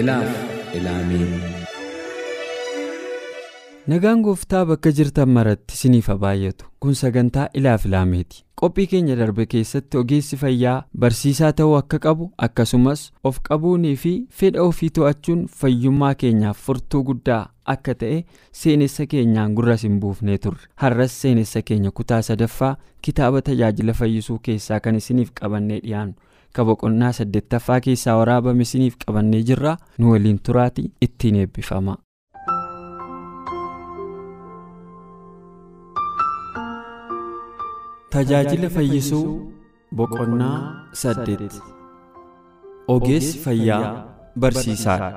Ilaaf ilaamee nagaan gooftaa bakka jirtan maratti isiniif haa baay'atu. Kun sagantaa ilaaf ilaameeti qophii keenya darbe keessatti ogeessi fayyaa barsiisaa ta'uu akka qabu akkasumas of qabuunii fi fedha ofii to'achuun fayyummaa keenyaaf furtuu guddaa akka ta'e seenessa keenyaan gurra hin buufnee turre. Har'as seenessa keenya kutaa sadaffaa kitaaba tajaajila fayyisuu keessaa kan isiniif qabannee dhiyaannu ka boqonnaa saddeettaffaa keessaa waraabame isiniif qabannee jirra nu waliin turaati ittiin eebbifama. Tajaajila fayyisuu boqonnaa saddeet ogeessi fayyaa barsiisaadha.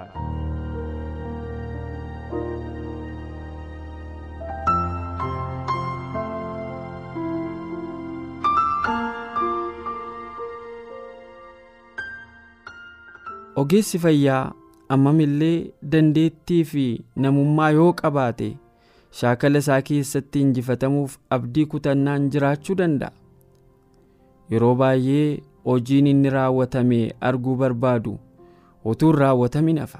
Ogeessi fayyaa ammamillee dandeettii fi namummaa yoo qabaate shaakala isaa keessatti injifatamuuf abdii kutannaan jiraachuu danda'a. Yeroo baay'ee hojiin inni raawwatame arguu barbaadu utuu hin raawwatamin hafa.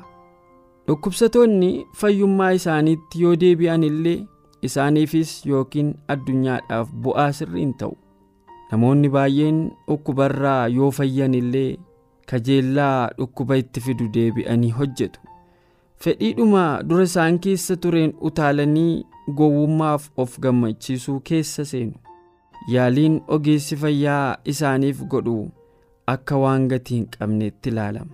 Dhukkubsatoonni fayyummaa isaaniitti yoo deebi'an illee isaaniifis yookiin addunyaadhaaf bu'aa sirrii hin ta'u. Namoonni baay'een dhukkubarraa yoo fayyan illee kajeellaa dhukkuba itti fidu deebi'anii hojjetu. Fedhiidhuma dura isaan keessa tureen utaalanii gowwummaaf of gammachiisuu keessa seenu. Yaaliin ogeessi fayyaa isaaniif godhu akka waan gatii hin qabneetti ilaalama.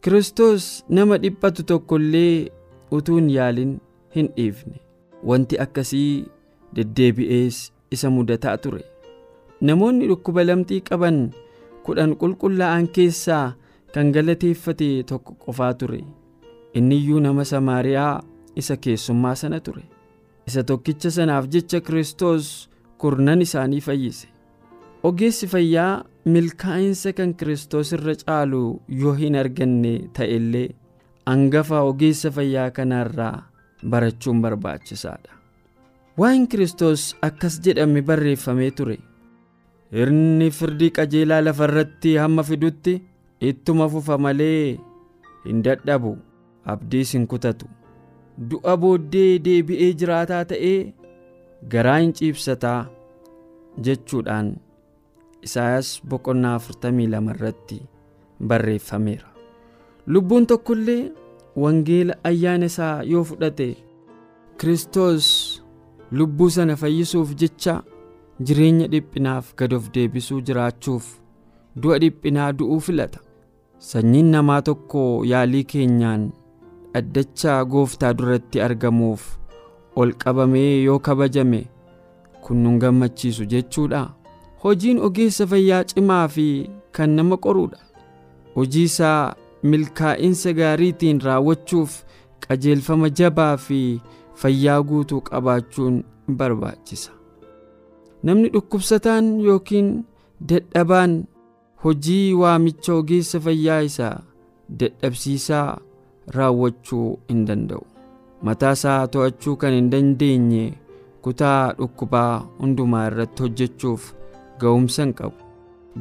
Kiristoos nama dhiphatu tokko illee utuu hin yaalin hin dhiifne. Wanti akkasii deddeebi'ees isa mudataa ture. Namoonni dhukkuba lamxii qaban kudhan qulqullaa'an keessaa kan galateeffate tokko qofaa ture. Inni iyyuu nama samaariyaa isa keessummaa sana ture. Isa tokkicha sanaaf jecha kiristoos kurnan isaanii fayyise. Ogeessi fayyaa milkaa'insa kan kiristoos irra caalu yoo hin arganne ta'e illee hangafa ogeessa fayyaa kanaarraa barachuun barbaachisaadha. Waa'in kiristoos akkas jedhame barreeffamee ture hirni firdii qajeelaa lafarratti hamma fidutti ittuma fufa malee hin dadhabu. Abdiis hin kutatu. Du'a booddee deebi'ee jiraataa ta'ee garaa hin ciibsataa jechuudhaan isaayaas boqonnaa 42 irratti barreeffameera. Lubbuun tokko illee wangeela ayyaana isaa yoo fudhate kiristoos lubbuu sana fayyisuuf jecha jireenya dhiphinaaf gad of deebisuu jiraachuuf du'a dhiphinaa du'uu filata. Sanyiin namaa tokko yaalii keenyaan dhaddachaa gooftaa duratti argamuuf ol qabamee yoo kabajame kun nun gammachiisu jechuudha. Hojiin ogeessa fayyaa cimaa fi kan nama qoruudha. Hojii isaa milkaa'insa gaariitiin raawwachuuf qajeelfama jabaa fi fayyaa guutuu qabaachuun barbaachisa namni dhukkubsataan yookiin dadhabaan hojii waamicha ogeessa fayyaa isaa dadhabsiisaa raawwachuu hin danda'u. Mataa isaa to'achuu kan hin dandeenye kutaa dhukkubaa hundumaa irratti hojjechuuf ga'umsa hin qabu.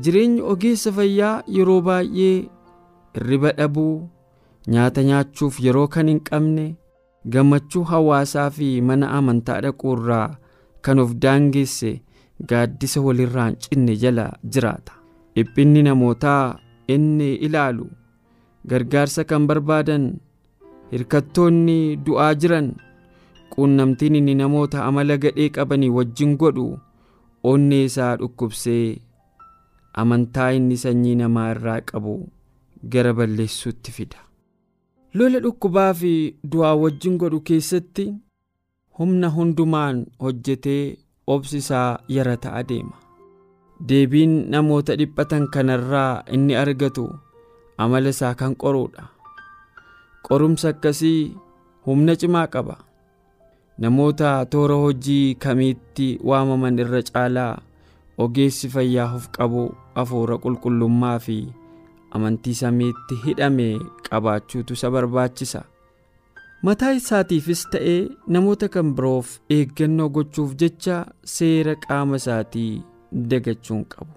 Jireenyi ogeessa fayyaa yeroo baay'ee hirriba dhabuu nyaata nyaachuuf yeroo kan hin qabne gammachuu hawaasaa fi mana amantaa dhaquu irraa kan of daangeesse gaaddisa walirraa hin cinne jala jiraata. Dhiphinni namootaa inni ilaalu gargaarsa kan barbaadan hirkattoonni du'aa jiran quunnamtiin inni namoota amala gadhee qabanii wajjin godhu onnee isaa dhukkubsee amantaa inni sanyii namaa irraa qabu gara balleessuutti fida. Lola dhukkubaa fi du'aa wajjin godhu keessatti humna hundumaan hojjetee obsi isaa yarataa adeema deebiin namoota dhiphatan kanarraa inni argatu amala isaa kan qoruudha. Qorumsa akkasii humna cimaa qaba. Namoota toora hojii kamiitti waamaman irra caalaa ogeessi fayyaa of qabu hafuura qulqullummaa fi amantii samiitti hidhame qabaachuutu isa barbaachisa mataa isaatiifis ta'ee namoota kan biroof eeggannoo gochuuf jecha seera qaama isaatii dagachuun qabu.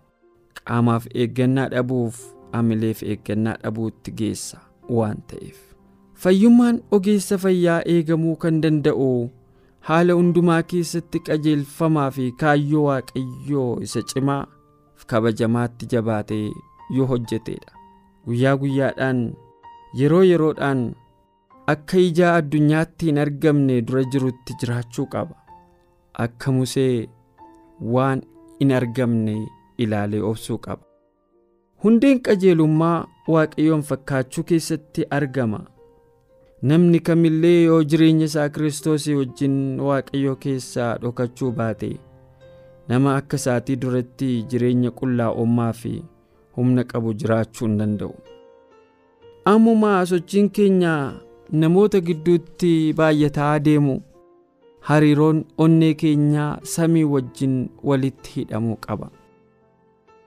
Qaamaaf eeggannaa dhabuuf amileef eeggannaa dhabuutti geessa waan ta'eef. Fayyummaan ogeessa fayyaa eegamuu kan danda'u haala hundumaa keessatti qajeelfamaa fi kaayyoo waaqayyoo isa cimaa kabajamaatti jabaatee yoo hojjetedha guyyaa guyyaadhaan yeroo yeroodhaan akka ijaa addunyaatti hin argamne dura jirutti jiraachuu qaba. Akka musee waan hin argamne ilaalee obsuu qaba. Hundeen qajeelummaa waaqayyoon fakkaachuu keessatti argama. Namni kamillee yoo jireenya isaa kiristoosii wajjin waaqayyo keessaa dhokachuu baate nama akka isaatii duratti jireenya qullaa'ummaa fi humna qabu jiraachuu hin danda'u. Ammumaa sochiin keenya namoota gidduutti baay'ataa deemu. Hariiroon onnee keenyaa samii wajjin walitti hidhamuu qaba.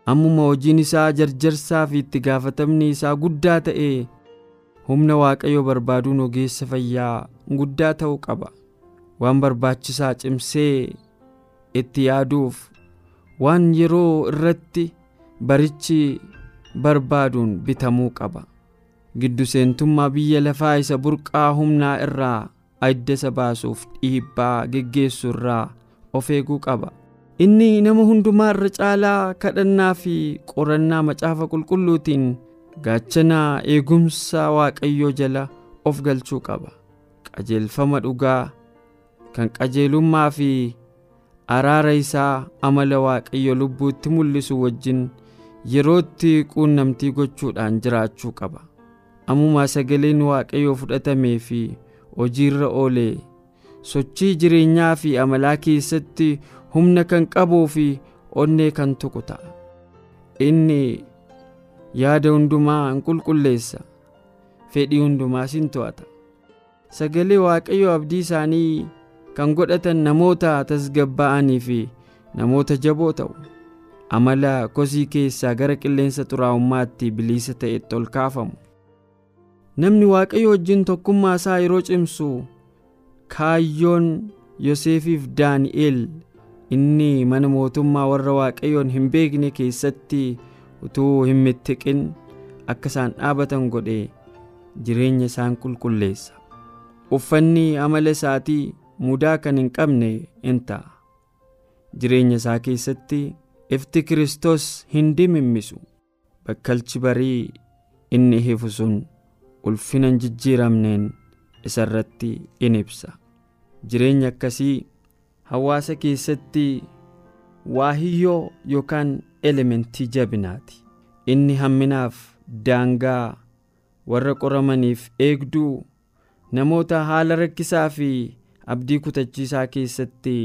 Ammuma hojiin isaa jarjarsaa fi itti gaafatamni isaa guddaa ta'e humna waaqayyoo barbaaduun ogeessa fayyaa guddaa ta'uu qaba. Waan barbaachisaa cimsee itti yaaduuf waan yeroo irratti barichi barbaaduun bitamuu qaba giddu seentummaa biyya lafaa isa burqaa humnaa irraa adda isa baasuuf dhiibbaa geggeessu irraa of eeguu qaba. Inni nama hundumaa irra caalaa kadhannaa fi qorannaa macaafa qulqulluutiin gaachana eegumsa waaqayyoo jala of galchuu qaba. Qajeelfama dhugaa kan qajeelummaa fi araara isaa amala waaqayyo lubbuutti mul'isu wajjin yerootti quunnamtii gochuudhaan jiraachuu qaba ammumaa sagaleen waaqayyoo fudhatamee fi hojiirra oolee sochii jireenyaa fi amalaa keessatti humna kan qabuu fi onnee kan tuqu ta'a. Inni yaada hundumaa hin qulqulleessa fedhii hundumaas hin to'ata. Sagalee waaqayyoo abdii isaanii kan godhatan namoota tasgabba'anii fi namoota jaboo ta'u. Amala kosii keessaa gara qilleensa xuraa'ummaatti bilisa ta'etti ol kaafamu namni waaqayyo wajjin tokkummaa isaa yeroo cimsu kaayyoon yoseefiif daani'el inni mana mootummaa warra waaqayyoon hin beekne keessatti utuu hin mittiqin akka isaan dhaabatan godhe jireenya isaan qulqulleessa. Uffanni amala isaatii mudaa kan hin qabne in ta'a. Jireenya isaa keessatti ifti kiristoos hin dimimmisu. Bakkalchi barii inni ifu sun ulfina hin jijjiiramneen isa irratti in ibsa jireenya akkasii hawaasa keessatti waahiyyoo yookaan elementii jabinaati inni hamminaaf daangaa warra qoramaniif eegduu namoota haala rakkisaa fi abdii kutachiisaa keessatti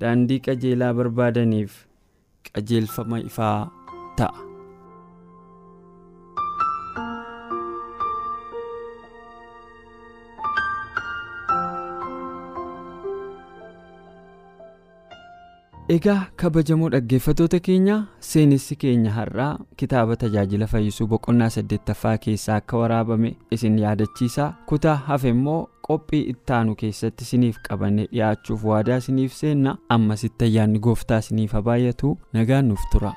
daandii qajeelaa barbaadaniif qajeelfama ifaa ta'a. Egaa kabajamoo dhaggeeffatoota keenya? Seenessi keenya har'aa kitaaba tajaajila fayyisuu boqonnaa saddeettaffaa keessaa akka waraabame isin yaadachiisa kutaa hafe immoo qophii ittaanu keessatti isiniif qabannee dhiyaachuuf waadaa isiniif seenna. Ammasitti ayyaanni gooftaa isiniif haa baay'atu nagaan nuuf tura.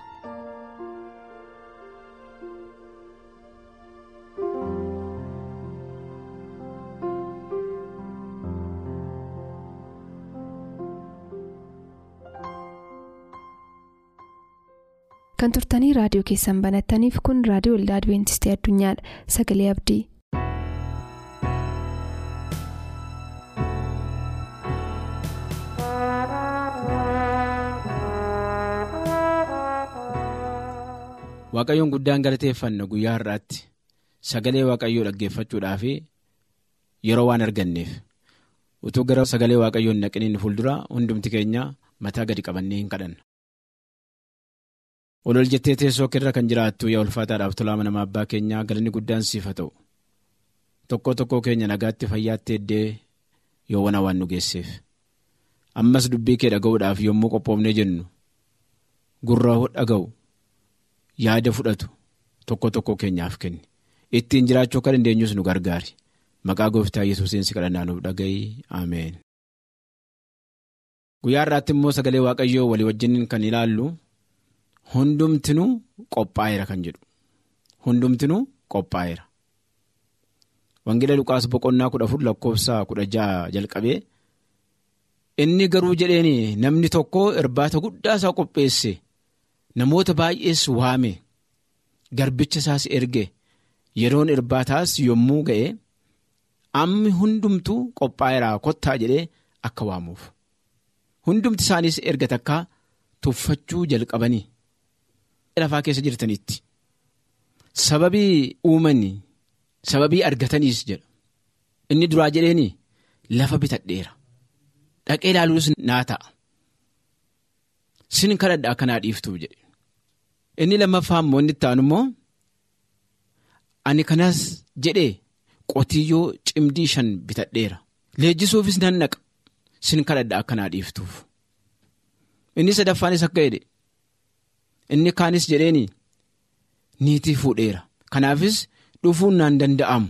Kan turtanii raadiyoo keessan banattaniif kun raadiyoo waldaa adventistii addunyaadha sagalee abdii. waaqayyoon guddaan galateeffanna guyyaa har'aatti sagalee waaqayyoo dhaggeeffachuudhaaf yeroo waan arganneef utuu gara sagalee waaqayyoon naqiniin fuuldura hundumti keenya mataa gadi qabannee hin kadhanna. Ol ol jettee teessoo irra kan jiraattu yaa ulfaataadhaaf tolaa mana abbaa keenyaa galanni guddaan siif haa ta'u. Tokko tokkoo keenya nagaatti fayyaatti eddee wana waan nu geesseef. Ammas dubbii kee dhaga'uudhaaf yommuu qophoofnee jennu gurra dhaga'u yaada fudhatu tokko tokko keenyaaf kenni. Ittiin jiraachuu akka dandeenyus nu gargaari. Maqaa gooftaa yesuusiin si kadhannaa nuuf dhaga'i ameen. guyyaa irraatti immoo sagalee waaqayyoo walii wajjin kan ilaallu hundumtinuu qophaa'eera kan jedhu. Hundumtinuu qophaa'eera. Wangeela Luqaas boqonnaa kudha afur lakkoofsa kudha jaha jalqabee inni garuu jedheen namni tokko irbaata guddaa isaa qopheesse namoota baay'ees waame garbicha isaas erge yeroon irbaataas yommuu ga'e ammi hundumtuu qophaa'eera kottaa jedhee akka waamuuf. Hundumti isaaniis erga takkaa tuffachuu jalqabanii lafaa keessa jirtanitti. Sababii uumanii. Sababii argataniis jedha. Inni duraa jedheeni lafa bitadheera. Dhaqee ilaaluus naa ta'a. Sin kadhadha akkanaa dhiiftuuf jedhe. Inni lammaffaa immoo inni itti immoo ani kanas jedhee qotiyyoo cimdii shan bitadheera. Leenjisuufis nan naqa sin kadhadha akkanaa dhiiftuuf. Inni sadaffaanis akka jedhe inni kaanis jedheeni niitii fuudheera kanaafis. dhufuun naan danda'amu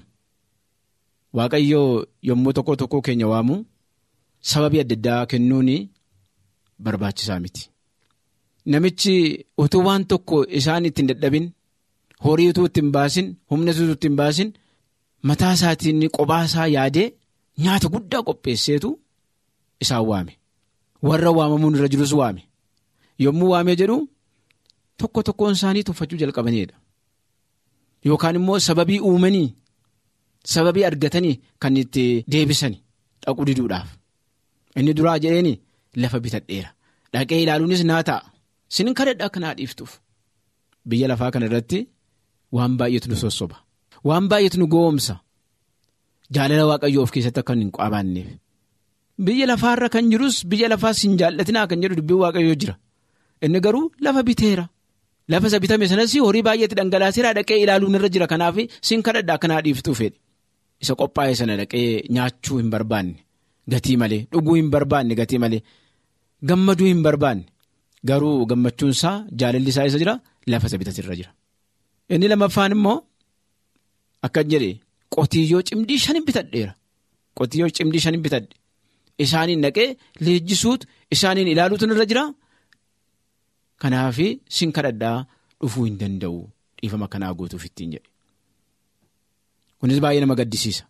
waaqayyoo yommuu tokko tokko keenya waamu sababii adda addaa kennuun barbaachisaa miti. Namichi utuu waan tokko isaan ittiin dadhabin horii utuu ittiin baasin humna utuu ittiin baasin mataa isaatiin qophaa isaa yaadee nyaata guddaa qopheesseetu isaan waame. Warra waamamuun irra jirus waame. Yommuu waamee jedhu tokko tokkoon isaanii tuffachuu jalqabaniidha. Yookaan immoo sababii uumanii sababii argatanii kan itti deebisan dhaquu diduudhaaf. Inni duraa jedheeni lafa bitadheera. Dhaqee ilaaluunis naa ta'a. Sin kadhadha akka naa dhiiftuuf. Biyya lafaa kana irratti waan baay'eetu nu sossoba. Waan baay'eetu nu goomsa. Jaalala waaqayyoo of keessatti akka hin qabaanneef. Biyya lafaarra kan jirus biyya lafaas hin jaallatinaa kan jedhu dubbiin waaqayyoo jira. Inni garuu lafa biteera. Lafa isa bitame sanas horii baay'eetti dhangalaaseera dhaqee ilaaluun irra jira kanaaf sin kadhadha akka naa dhiiftuu fedhe. Isa qophaa'e sana dhaqee nyaachuu hin barbaanne gatii malee dhuguu hin barbaanne gatii malee gammaduu hin barbaanne garuu gammachuunsaa jaalalli isaa isa jira lafa isa bitatirra jira. Inni lammaffaan immoo akkan jedhe qotiyyoo cimdii shanin bitadheera qotiyyoo cimdii shanin bitadhe isaaniin dhaqee leenjisuutu isaaniin ilaaluutu irra jira. Kanaaf sin kadhadhaa dhufuu hin danda'u dhiifama kanaa gootuuf ittiin jedhe. Kunis baay'ee nama gaddisiisa.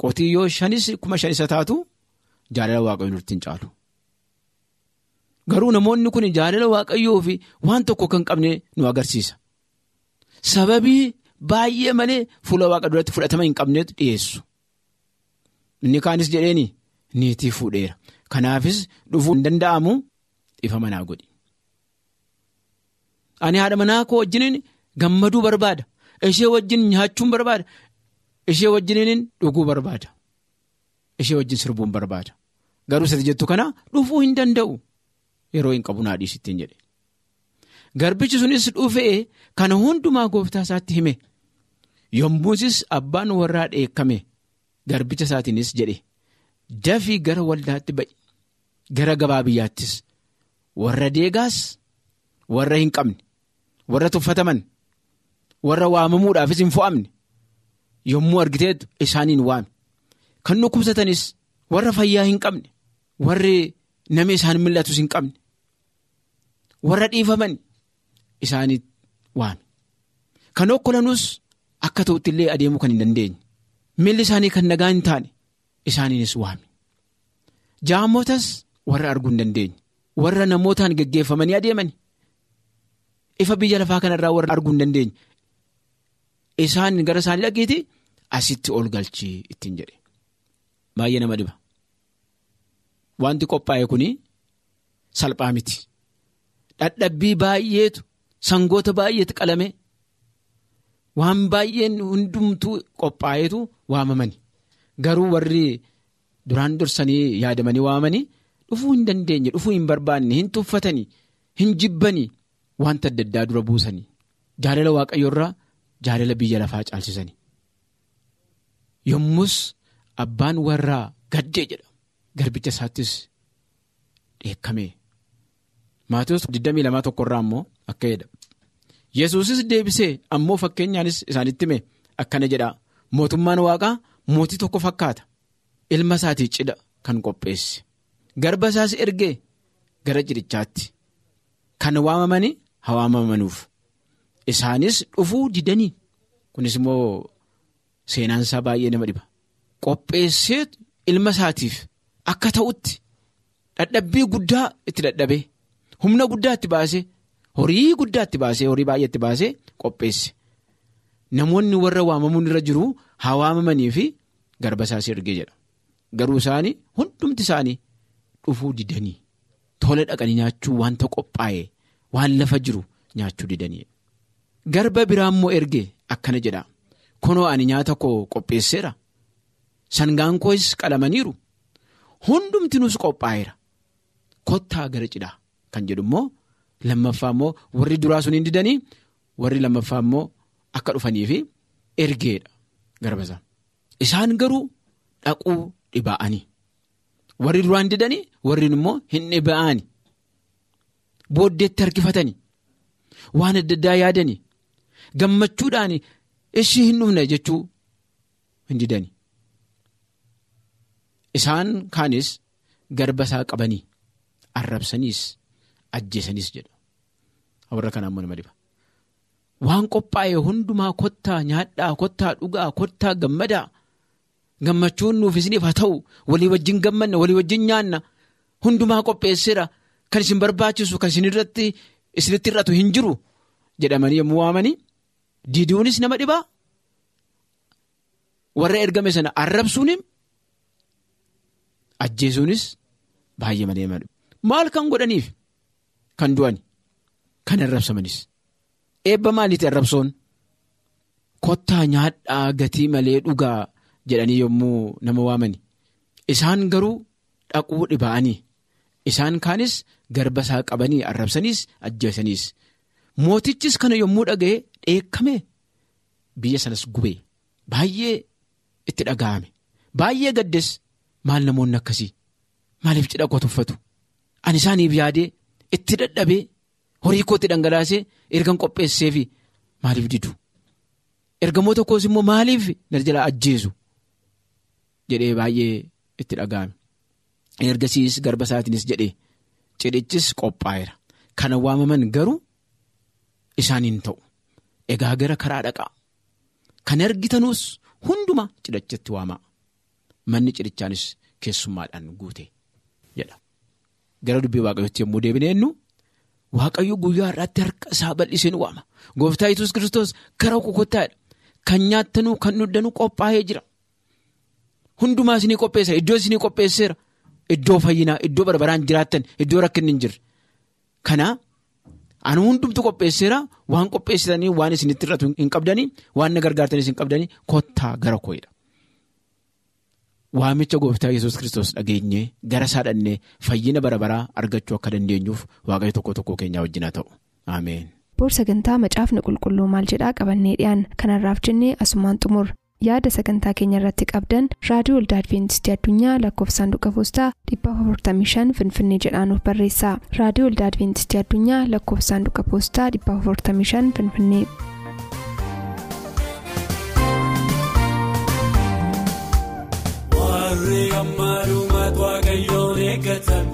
Qotiyyoo shanis kuma shan isa taatu jaalala waaqayyoo nutti hin caalu. Garuu namoonni kun jaalala waaqayyoo fi waan tokko kan qabne nu agarsiisa. Sababii baay'ee malee fuula waaqa duratti fudhatama hin qabneetu dhiyeessu. Inni kaanis jedheeni niitii fuudheera. Kanaafis dhufuu hin danda'amu dhiifama naa godhi. Ani haadha manaa koo wajjiniin gammaduu barbaada. Ishee wajjin nyaachuun barbaada. Ishee wajjiniin dhuguu barbaada. Ishee wajjin sirbuun barbaada. Garuu sati jettu kana dhufuu hin danda'u. Yeroo hin qabu naa dhiisittiin jedhe. Garbichi sunis dhufee kana hundumaa gooftaa isaatti hime. Yommuusis abbaan warraa dheekkame garbicha isaatiinis jedhe. Dafii gara waldaatti ba'i. Gara gabaa biyyaattis. Warra deegaas warra hin qabne warra tuffataman warra waamamuudhaafis hin fo'amne. Yommuu argiteetu isaaniin waame. Kan dhukkubsatanis warra fayyaa hin qabne warri nama isaan mil'atus hin qabne. Warra dhiifaman isaanii waame. Kan okkolanus akka ta'utti illee adeemuu kan hin dandeenye. Miilli isaanii kan nagaa hin taane isaaniinis waame. Jaamotas warra arguu hin dandeenye. warra namootaan geggeeffamanii adeeman ifa biyya lafaa kanarraa warra arguu hin dandeenye? Isaan gara isaanii dhageeti asitti ol galchii ittiin jedhe. Baay'ee nama dhiba. Wanti qophaa'e kun salphaa miti. Dhadhabbii baay'eetu sangoota baay'eetu qalame waan baay'een hundumtuu qophaa'eetu waamamani. Garuu warri duraan dursanii yaadamanii waamanii. Dhufuu hin dandeenye dhufuu hin barbaanne hin tuffatanii hin jibbanii wanta adda addaa dura buusanii jaalala waaqayyo irraa jaalala biyya lafaa caalchisanii. Yommus abbaan warraa gaddee jedha garbicha isaattis dheekkamee. Maatiyoos 22 tokkorraa ammoo akka jedha yesuusis deebisee ammoo fakkeenyaanis isaanitti hime akkana jedha. Mootummaan waaqaa mootii tokko fakkaata. Ilma isaatii cidha kan qopheesse. Garba isaas ergee gara cidhichaatti kan waamamanii haa waamamanuuf isaanis dhufuu didanii kunis immoo seenaan isaa baay'ee nama dhiba. Qopheessee ilma isaatiif akka ta'utti dadhabbii guddaa itti dadhabee humna guddaa itti baasee horii guddaa itti baasee horii baay'ee itti baasee qopheesse. Namoonni warra waamamuun irra jiru haa waamamanii fi garba isaas ergee jedha. Garuu isaanii hundumti isaanii dhufuu didanii tola dhaqanii nyaachuu wanta qophaa'e waan lafa jiru nyaachuu didanii. Garba biraa immoo ergee akkana jedha. Kunoo ani nyaata koo qopheesseera. Sangaan koos qalamaniiru. Hundumtinuus qophaa'eera. Kottaa gara cidhaa. Kan jedhu immoo lammaffaa immoo warri duraa sun hin didanii? Warri lammaffaa immoo akka dhufanii fi ergeedha garbasaa isaan garuu dhaquu dhibaa'anii. Warri duraan didanii warri immoo hin dhiba'anii booddeetti harkifatanii waan adda addaa yaadanii gammachuudhaan ishii hin dhufne jechuu hin didanii isaan kaanis garba isaa qabanii arrabsaniis ajjeesaniis jedha warra kanaa immoo nama dhiba waan qophaa'e hundumaa kottaa nyaadhaa kottaa dhugaa kottaa gammadaa gammachuun nuuf isiniif haa ta'u walii wajjin gammanna walii wajjin nyaanna hundumaa qopheesseera kan isin barbaachisu kan isin irratti isinitti hir'atu hin jiru jedhamanii yommuu waamanii diidiiwunis nama dhibaa. Warra ergame sana arrabsuunis ajjeesuunis baay'ee malee nama maal kan godhaniif? Kan du'an kan arrabsamanis. Eebba maaliiti arrabsoon? Kottaa nyaadhaa gatii malee dhugaa jedhanii yommuu nama waamani isaan garuu dhaquu dhibaa'anii. Isaan kaanis garba isaa qabanii arrabsaniis ajjeesaniis. Mootichis kana yommuu dhaga'e dheekkame. Biyya sanas gubee. Baay'ee itti dhaga'ame. Baay'ee gaddes. Maal namoonni akkasii? Maaliif cidha koo tuffatu? Ani isaaniif yaadee itti dadhabee horii kootti dhangalaasee ergan qopheesseefi maaliif didu? Ergamoota koos immoo maaliif na jalaa ajjeesu? Jedhee baay'ee itti dhaga'ame. Ergasiis garba isaatiinis jedhee cidhichis qophaa'eera kana waamaman garuu isaaniin ta'u egaa gara karaa dhaqaa kan argitanuus hundumaa cidhachatti waamaa manni cidhichaanis keessummaadhaan guute jedha gara dubbii waaqayyootti yommuu deebinee jennu waaqayyo guyyaa har'aatti harka isaa bal'isee waama gooftaa yesus kiristoos gara kokottaadha kan nyaattanuu kan dhudhanuu qophaa'ee jira hundumaa isinii qopheessa iddoo isinii qopheesseera iddoo fayyinaa iddoo barbaraan jiraattan iddoo rakkinni hin jirre kana ani hundumtu qopheesseera waan qopheessitanii waan isinitti hir'atu hin qabdanii waan na gargaartanis hin qabdanii kottaa gara koo'edha. Waamicha gooftaa yesus kiristoos dhageenyee gara isaa dhannee fayyina bara baraa argachuu akka dandeenyuuf waaqayyo tokko tokko keenyaa wajjin haa ta'u ameen. Boor sagantaa macaafni qulqulluu maal jedhaa qabannee dhiyaan kanarraaf jennee asumaan xumur yaada sagantaa keenya irratti qabdan raadiyoo olda adventistii addunyaa lakkoofsa saanduqa poostaa 455 finfinnee jedhaanuf barreessa raadiyoo olda adventistii addunyaa lakkoofsa saanduqa poostaa 455 finfinnee. Warri ammaadhumaat waaqayyoon eeggatan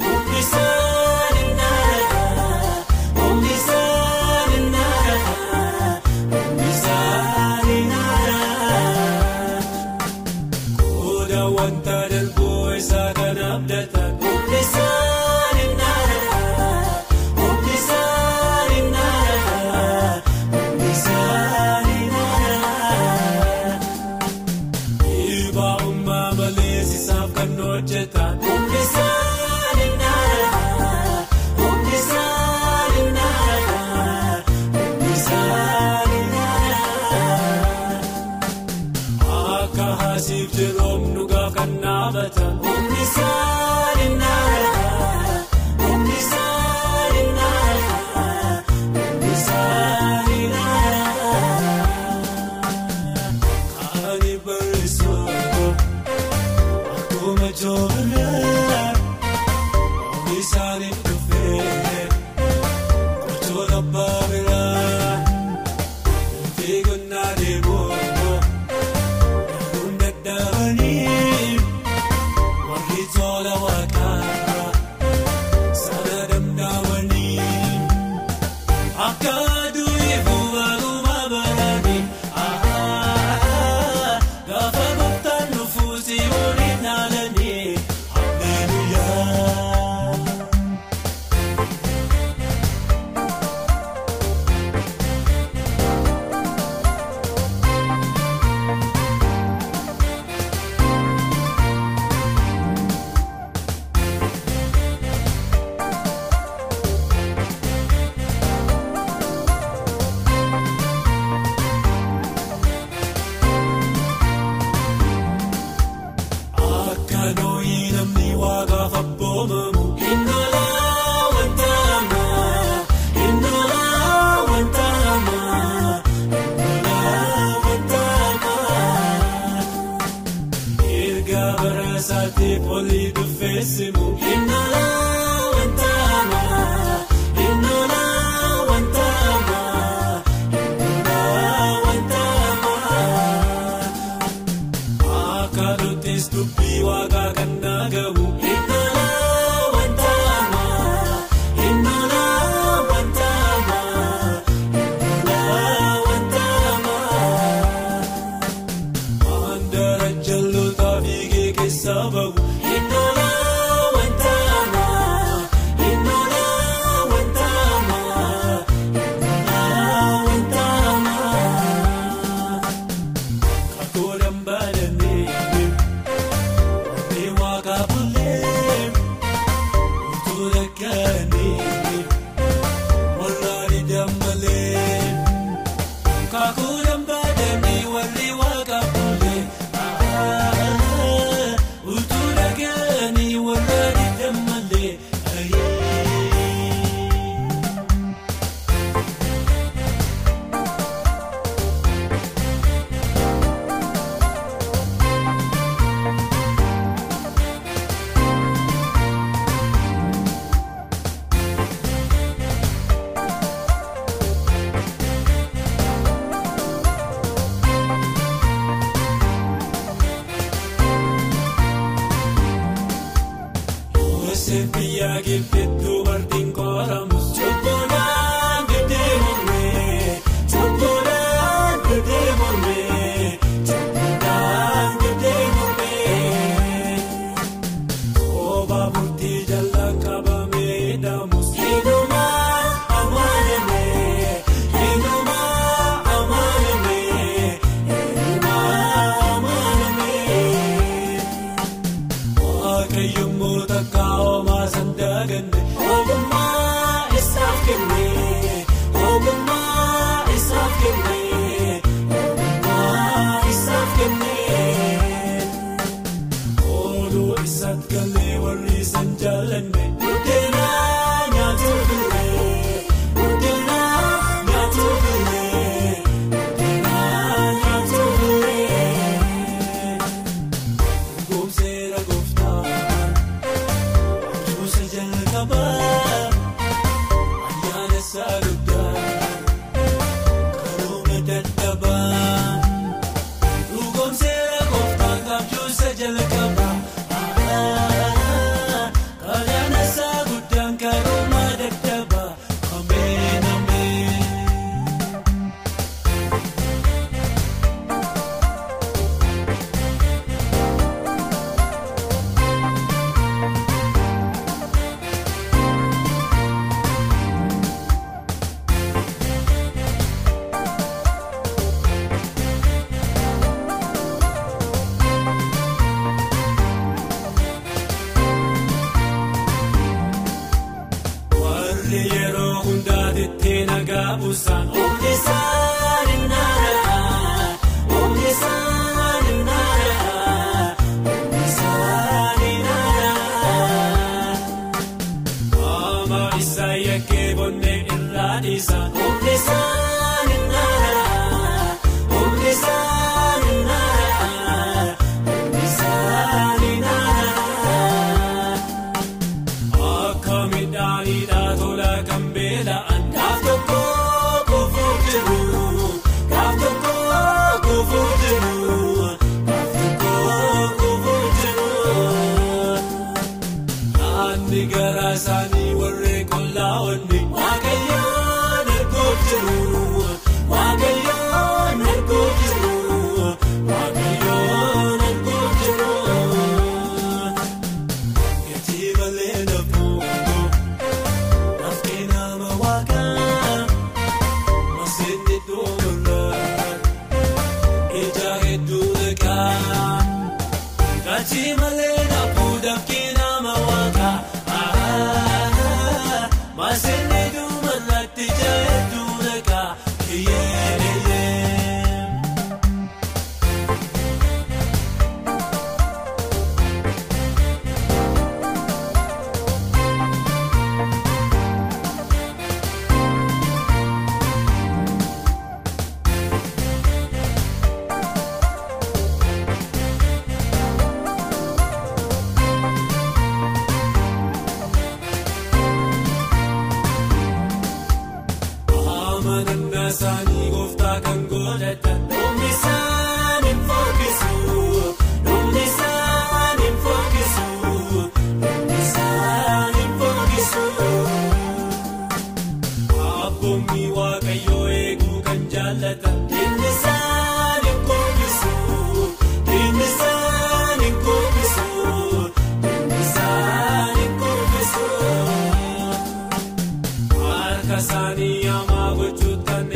Harka isaanii hamaa gochuutaan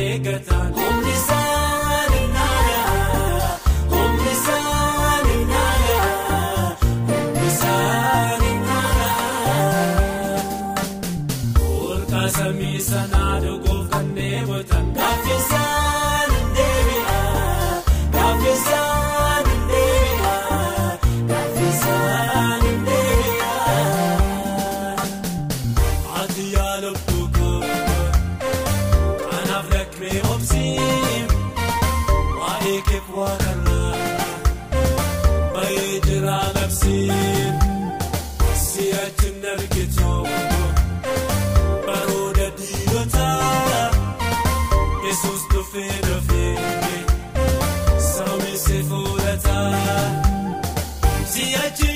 fuudhataa si'achi